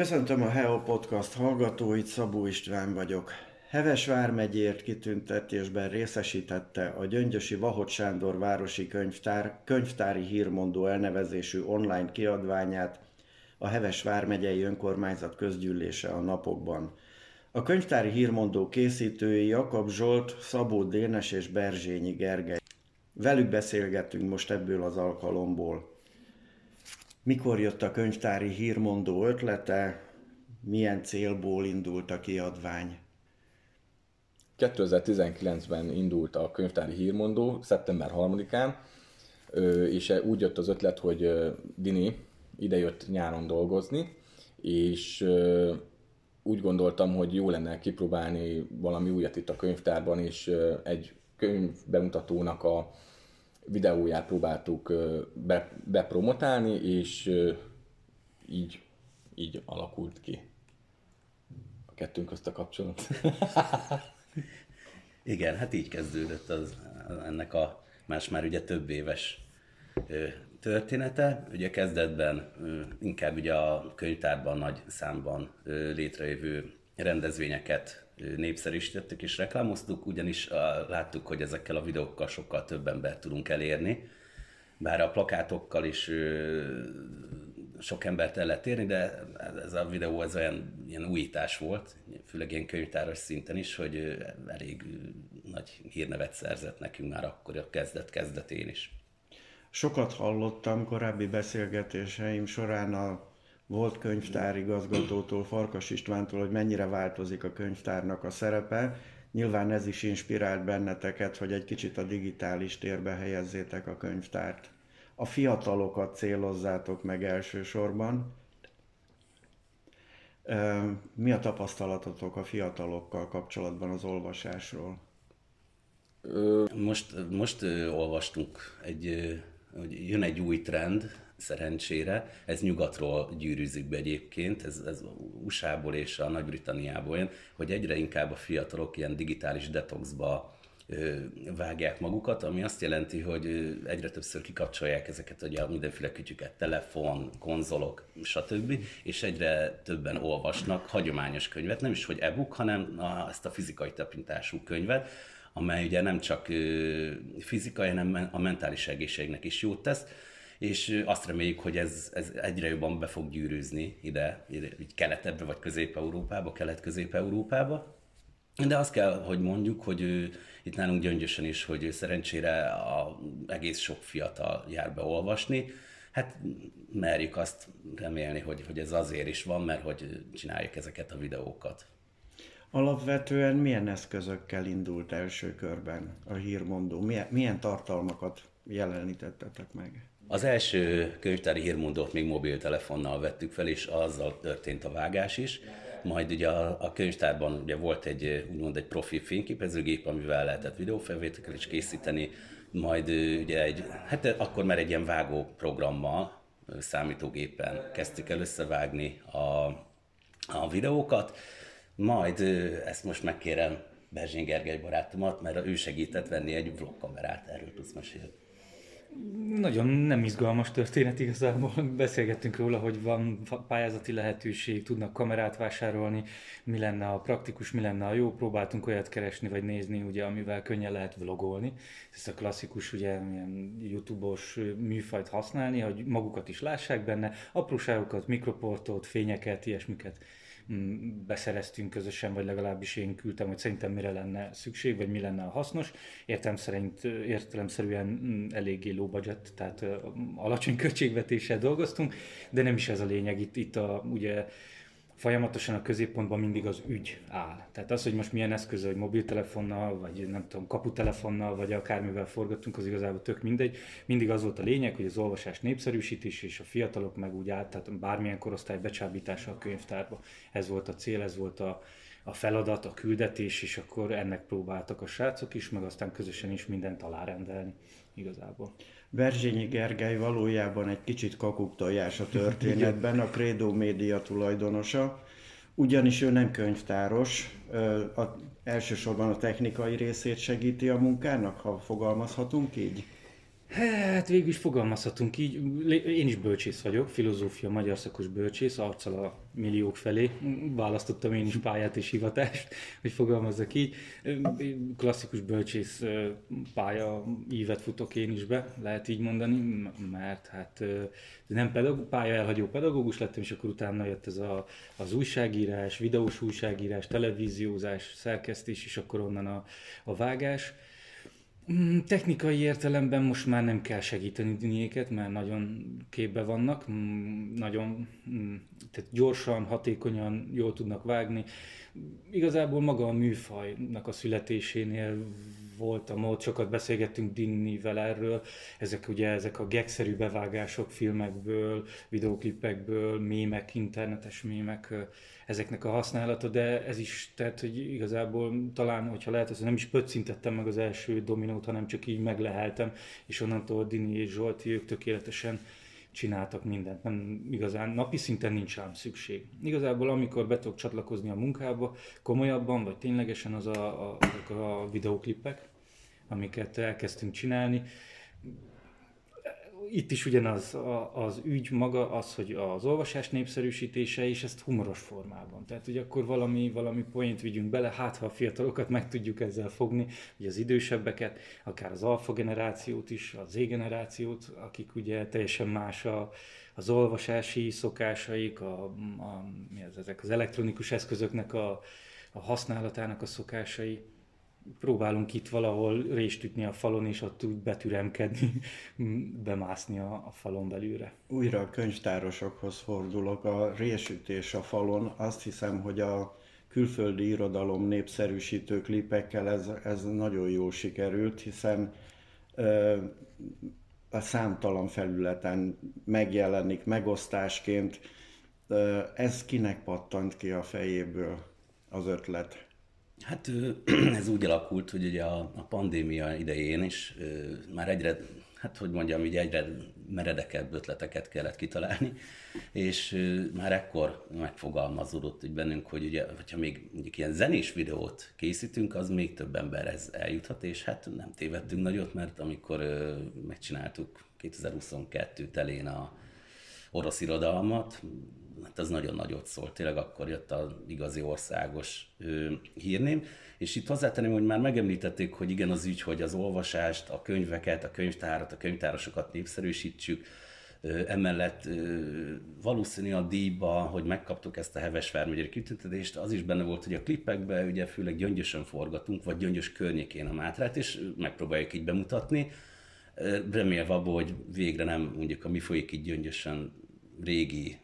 Köszöntöm a Heo Podcast hallgatóit, Szabó István vagyok. Heves vármegyért kitüntetésben részesítette a Gyöngyösi Vahot Sándor Városi Könyvtár könyvtári hírmondó elnevezésű online kiadványát a Heves vármegyei önkormányzat közgyűlése a napokban. A könyvtári hírmondó készítői Jakab Zsolt, Szabó Dénes és Berzsényi Gergely. Velük beszélgetünk most ebből az alkalomból. Mikor jött a könyvtári hírmondó ötlete, milyen célból indult a kiadvány? 2019-ben indult a könyvtári hírmondó, szeptember 3-án, és úgy jött az ötlet, hogy Dini idejött nyáron dolgozni, és úgy gondoltam, hogy jó lenne kipróbálni valami újat itt a könyvtárban, és egy könyv bemutatónak a videóját próbáltuk be, bepromotálni, és így, így alakult ki a kettőnk közt a kapcsolat. Igen, hát így kezdődött az, ennek a más már ugye több éves története. Ugye kezdetben inkább ugye a könyvtárban nagy számban létrejövő rendezvényeket népszerűsítettük és reklámoztuk, ugyanis láttuk, hogy ezekkel a videókkal sokkal több embert tudunk elérni. Bár a plakátokkal is sok embert el lehet érni, de ez a videó ez olyan ilyen újítás volt, főleg ilyen könyvtáros szinten is, hogy elég nagy hírnevet szerzett nekünk már akkor a kezdet kezdetén is. Sokat hallottam korábbi beszélgetéseim során a volt könyvtárigazgatótól, Farkas Istvántól, hogy mennyire változik a könyvtárnak a szerepe. Nyilván ez is inspirált benneteket, hogy egy kicsit a digitális térbe helyezzétek a könyvtárt. A fiatalokat célozzátok meg elsősorban. Mi a tapasztalatotok a fiatalokkal kapcsolatban az olvasásról? Most, most olvastunk egy, hogy jön egy új trend, szerencsére. Ez nyugatról gyűrűzik be egyébként, ez, ez USA-ból és a Nagy-Britanniából jön, hogy egyre inkább a fiatalok ilyen digitális detoxba vágják magukat, ami azt jelenti, hogy egyre többször kikapcsolják ezeket ugye mindenféle kütyüket, telefon, konzolok, stb. és egyre többen olvasnak hagyományos könyvet, nem is hogy e-book, hanem a, ezt a fizikai tapintású könyvet, amely ugye nem csak fizikai, hanem a mentális egészségnek is jót tesz és azt reméljük, hogy ez, ez egyre jobban be fog gyűrűzni ide, így keletebbre, vagy Közép-Európába, Kelet-Közép-Európába. De azt kell, hogy mondjuk, hogy ő, itt nálunk gyöngyösen is, hogy szerencsére a, egész sok fiatal jár be olvasni. Hát merjük azt remélni, hogy, hogy ez azért is van, mert hogy csináljuk ezeket a videókat. Alapvetően milyen eszközökkel indult első körben a hírmondó? Milyen, milyen tartalmakat jelenítettetek meg? Az első könyvtári hírmondót még mobiltelefonnal vettük fel, és azzal történt a vágás is. Majd ugye a, a könyvtárban ugye volt egy úgymond egy profi fényképezőgép, amivel lehetett videófelvételeket is készíteni, majd ugye egy, hát akkor már egy ilyen vágó programmal, számítógépen kezdtük el összevágni a, a videókat, majd ezt most megkérem Berzsén Gergely barátomat, mert ő segített venni egy vlogkamerát, erről tudsz mesélni. Nagyon nem izgalmas történet igazából. Beszélgettünk róla, hogy van pályázati lehetőség, tudnak kamerát vásárolni, mi lenne a praktikus, mi lenne a jó. Próbáltunk olyat keresni vagy nézni, ugye, amivel könnyen lehet vlogolni. Ez a klasszikus, ugye, ilyen YouTube-os műfajt használni, hogy magukat is lássák benne, apróságokat, mikroportot, fényeket, ilyesmiket beszereztünk közösen, vagy legalábbis én küldtem, hogy szerintem mire lenne szükség, vagy mi lenne a hasznos. Értem szerint, értelemszerűen mm, eléggé low budget, tehát alacsony költségvetéssel dolgoztunk, de nem is ez a lényeg. Itt, itt a, ugye folyamatosan a középpontban mindig az ügy áll. Tehát az, hogy most milyen eszköz, hogy mobiltelefonnal, vagy nem tudom, kaputelefonnal, vagy akármivel forgattunk, az igazából tök mindegy. Mindig az volt a lényeg, hogy az olvasás népszerűsítés és a fiatalok meg úgy át, tehát bármilyen korosztály becsábítása a könyvtárba. Ez volt a cél, ez volt a, a feladat, a küldetés, és akkor ennek próbáltak a srácok is, meg aztán közösen is mindent alárendelni igazából. Berzsényi Gergely valójában egy kicsit tojás a történetben, a Credo média tulajdonosa, ugyanis ő nem könyvtáros, a, elsősorban a technikai részét segíti a munkának, ha fogalmazhatunk így? Hát végül is fogalmazhatunk így. Én is bölcsész vagyok, filozófia, magyar szakos bölcsész, arccal a milliók felé. Választottam én is pályát és hivatást, hogy fogalmazzak így. Klasszikus bölcsész pálya ívet futok én is be, lehet így mondani, mert hát nem pedagóg, pálya elhagyó pedagógus lettem, és akkor utána jött ez a, az újságírás, videós újságírás, televíziózás, szerkesztés, és akkor onnan a, a vágás. Mm, technikai értelemben most már nem kell segíteni diniéket, mert nagyon képbe vannak, mm, nagyon mm, tehát gyorsan, hatékonyan, jól tudnak vágni. Igazából maga a műfajnak a születésénél voltam ott, sokat beszélgettünk Dinnivel erről, ezek ugye ezek a gegszerű bevágások filmekből, videóklipekből, mémek, internetes mémek, ezeknek a használata, de ez is, tehát hogy igazából talán, hogyha lehet, hogy nem is pöccintettem meg az első dominót, hanem csak így megleheltem, és onnantól Dini és Zsolti, ők tökéletesen csináltak mindent, nem igazán, napi szinten nincs rám szükség. Igazából amikor be tudok csatlakozni a munkába, komolyabban, vagy ténylegesen az a, a, a, videóklipek, amiket elkezdtünk csinálni, itt is ugyanaz a, az ügy maga az, hogy az olvasás népszerűsítése, és ezt humoros formában. Tehát, hogy akkor valami, valami poént vigyünk bele, hát ha a fiatalokat meg tudjuk ezzel fogni, hogy az idősebbeket, akár az alfa generációt is, a Z generációt, akik ugye teljesen más a, az olvasási szokásaik, a, a, mi ez, ezek az elektronikus eszközöknek a, a használatának a szokásai próbálunk itt valahol részt ütni a falon, és ott úgy betüremkedni, bemászni a, a falon belülre. Újra a könyvtárosokhoz fordulok. A résütés a falon, azt hiszem, hogy a külföldi irodalom népszerűsítő klipekkel ez, ez nagyon jól sikerült, hiszen ö, a számtalan felületen megjelenik megosztásként. Ö, ez kinek pattant ki a fejéből az ötlet? Hát ez úgy alakult, hogy ugye a, a pandémia idején is már egyre, hát hogy mondjam, így egyre meredekebb ötleteket kellett kitalálni, és már ekkor megfogalmazódott hogy bennünk, hogy ugye, hogyha még mondjuk ilyen zenés videót készítünk, az még több emberhez eljuthat, és hát nem tévedtünk nagyot, mert amikor megcsináltuk 2022 telén a orosz irodalmat, hát az nagyon nagyot szólt, tényleg akkor jött az igazi országos ö, hírném. És itt hozzátenném, hogy már megemlítették, hogy igen, az ügy, hogy az olvasást, a könyveket, a könyvtárat, a könyvtárosokat népszerűsítsük, ö, emellett ö, valószínű a díjba, hogy megkaptuk ezt a Heves Vármegyeri kitüntetést, az is benne volt, hogy a klipekben ugye főleg gyöngyösen forgatunk, vagy gyöngyös környékén a Mátrát, és megpróbáljuk így bemutatni, remélve abból, hogy végre nem mondjuk a mi folyik így gyöngyösen régi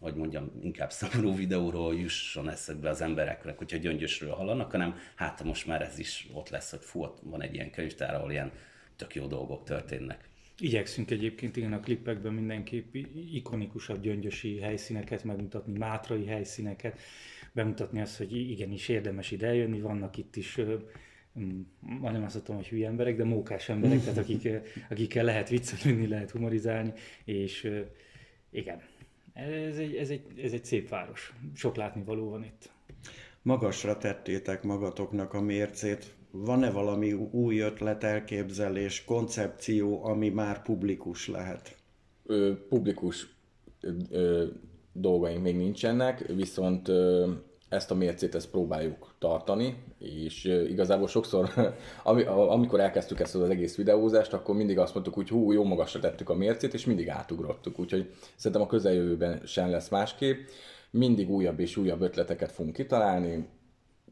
hogy mondjam, inkább szomorú videóról jusson eszedbe az embereknek, hogyha gyöngyösről hallanak, hanem hát most már ez is ott lesz, hogy fú, ott van egy ilyen könyvtár, ahol ilyen tök jó dolgok történnek. Igyekszünk egyébként igen a klippekben mindenképp ikonikusabb gyöngyösi helyszíneket megmutatni, mátrai helyszíneket, bemutatni azt, hogy igenis érdemes ide eljönni, vannak itt is majdnem azt mondtam, hogy hülye emberek, de mókás emberek, tehát akik, akikkel lehet viccelődni, lehet humorizálni, és igen, ez egy, ez, egy, ez egy szép város. Sok látnivaló van itt. Magasra tettétek magatoknak a mércét. Van-e valami új ötlet, elképzelés, koncepció, ami már publikus lehet? Ö, publikus ö, ö, dolgaink még nincsenek, viszont ö, ezt a mércét ezt próbáljuk tartani, és igazából sokszor, amikor elkezdtük ezt az egész videózást, akkor mindig azt mondtuk, hogy hú, jó magasra tettük a mércét, és mindig átugrottuk, úgyhogy szerintem a közeljövőben sem lesz másképp. Mindig újabb és újabb ötleteket fogunk kitalálni.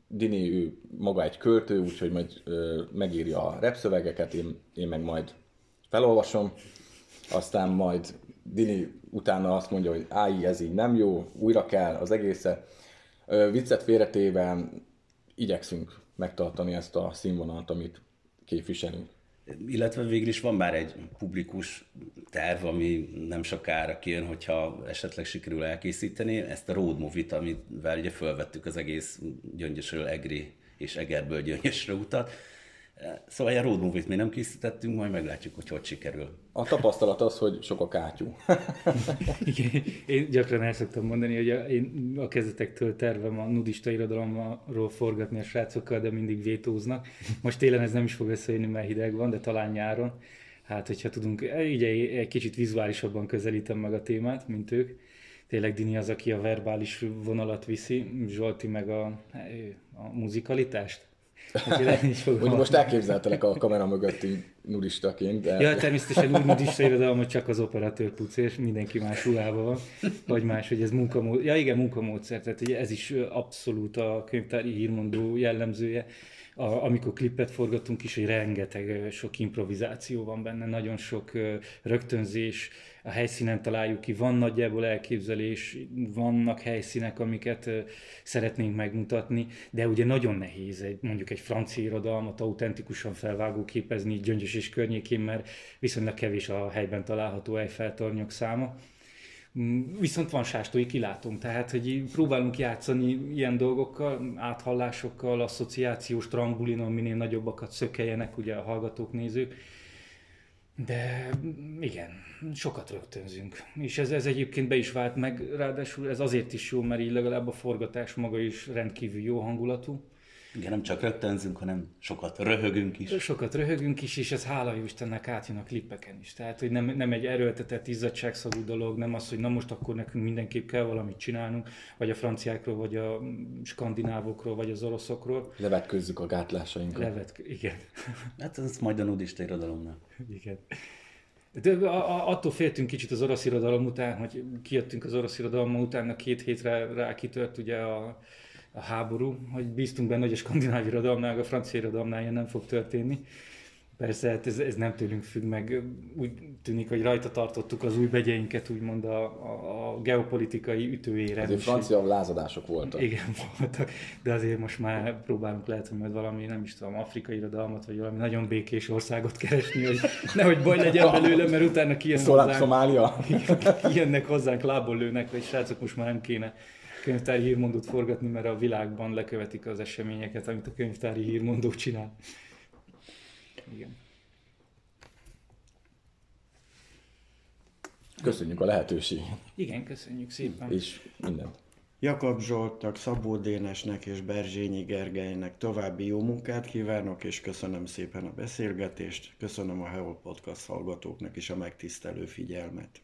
Dini ő maga egy költő, úgyhogy majd ö, megírja a repszövegeket, én, én meg majd felolvasom, aztán majd Dini utána azt mondja, hogy áj, ez így nem jó, újra kell az egészet Viccet félretéve igyekszünk megtartani ezt a színvonalat, amit képviselünk. Illetve végül is van már egy publikus terv, ami nem sokára kijön, hogyha esetleg sikerül elkészíteni. Ezt a road movie-t, amivel ugye fölvettük az egész Gyöngyösről Egri és Egerből Gyöngyösre utat, Szóval ilyen road movie-t még nem készítettünk, majd meglátjuk, hogy hogy sikerül. A tapasztalat az, hogy sok a kátyú. Igen, én gyakran el szoktam mondani, hogy a, én a kezdetektől tervem a nudista irodalomról forgatni a srácokkal, de mindig vétóznak. Most télen ez nem is fog összejönni, mert hideg van, de talán nyáron. hát hogyha tudunk, így egy kicsit vizuálisabban közelítem meg a témát, mint ők. Tényleg Dini az, aki a verbális vonalat viszi, Zsolti meg a, a muzikalitást. Hogy most elképzeltelek a kamera mögötti nudistaként. De... Ja, természetesen úgy nudista irodalom, hogy csak az operatőr pucér, mindenki más ruhában van, vagy más, hogy ez munkamód... Ja igen, munkamódszer, tehát ugye ez is abszolút a könyvtári hírmondó jellemzője. A, amikor klipet forgatunk is, hogy rengeteg sok improvizáció van benne, nagyon sok rögtönzés, a helyszínen találjuk ki, van nagyjából elképzelés, vannak helyszínek, amiket szeretnénk megmutatni, de ugye nagyon nehéz egy, mondjuk egy francia irodalmat autentikusan felvágó képezni Gyöngyös és környékén, mert viszonylag kevés a helyben található Eiffel-tornyok száma. Mm, viszont van sástói kilátunk, tehát hogy próbálunk játszani ilyen dolgokkal, áthallásokkal, asszociációs trambulinon, minél nagyobbakat szökeljenek ugye a hallgatók, nézők, de igen, sokat rögtönzünk. És ez, ez egyébként be is vált meg, ráadásul ez azért is jó, mert így legalább a forgatás maga is rendkívül jó hangulatú. Igen, nem csak rögtönzünk, hanem sokat röhögünk is. Sokat röhögünk is, és ez hála jó Istennek átjön a klippeken is. Tehát, hogy nem, nem egy erőltetett izzadságszagú dolog, nem az, hogy na most akkor nekünk mindenképp kell valamit csinálnunk, vagy a franciákról, vagy a skandinávokról, vagy az oroszokról. Levetközzük a gátlásainkat. Levet, igen. Hát ez majd a nudista irodalomnak. Igen. De attól féltünk kicsit az orosz irodalom után, hogy kijöttünk az orosz irodalom után, a két hétre rá kitört ugye a, a háború, hogy bíztunk benne, hogy a skandináv irodalomnál, a francia irodalomnál ilyen nem fog történni. Persze, hát ez, ez nem tőlünk függ meg. Úgy tűnik, hogy rajta tartottuk az új begyeinket, úgymond a, a, a geopolitikai ütőére. Azért francia lázadások voltak. Igen, voltak, de azért most már próbálunk lehet, hogy majd valami, nem is tudom, afrikai irodalmat, vagy valami nagyon békés országot keresni, hogy nehogy baj legyen belőle, mert utána kijön hozzánk. Szomália? kijönnek hozzánk, lából lőnek, hogy srácok, most már nem kéne könyvtári hírmondót forgatni, mert a világban lekövetik az eseményeket, amit a könyvtári hírmondó csinál. Igen. Köszönjük a lehetőséget. Igen, köszönjük szépen. És mindent. Jakab Zsoltnak, Szabó Dénesnek és Berzsényi Gergelynek további jó munkát kívánok, és köszönöm szépen a beszélgetést, köszönöm a Heol Podcast hallgatóknak is a megtisztelő figyelmet.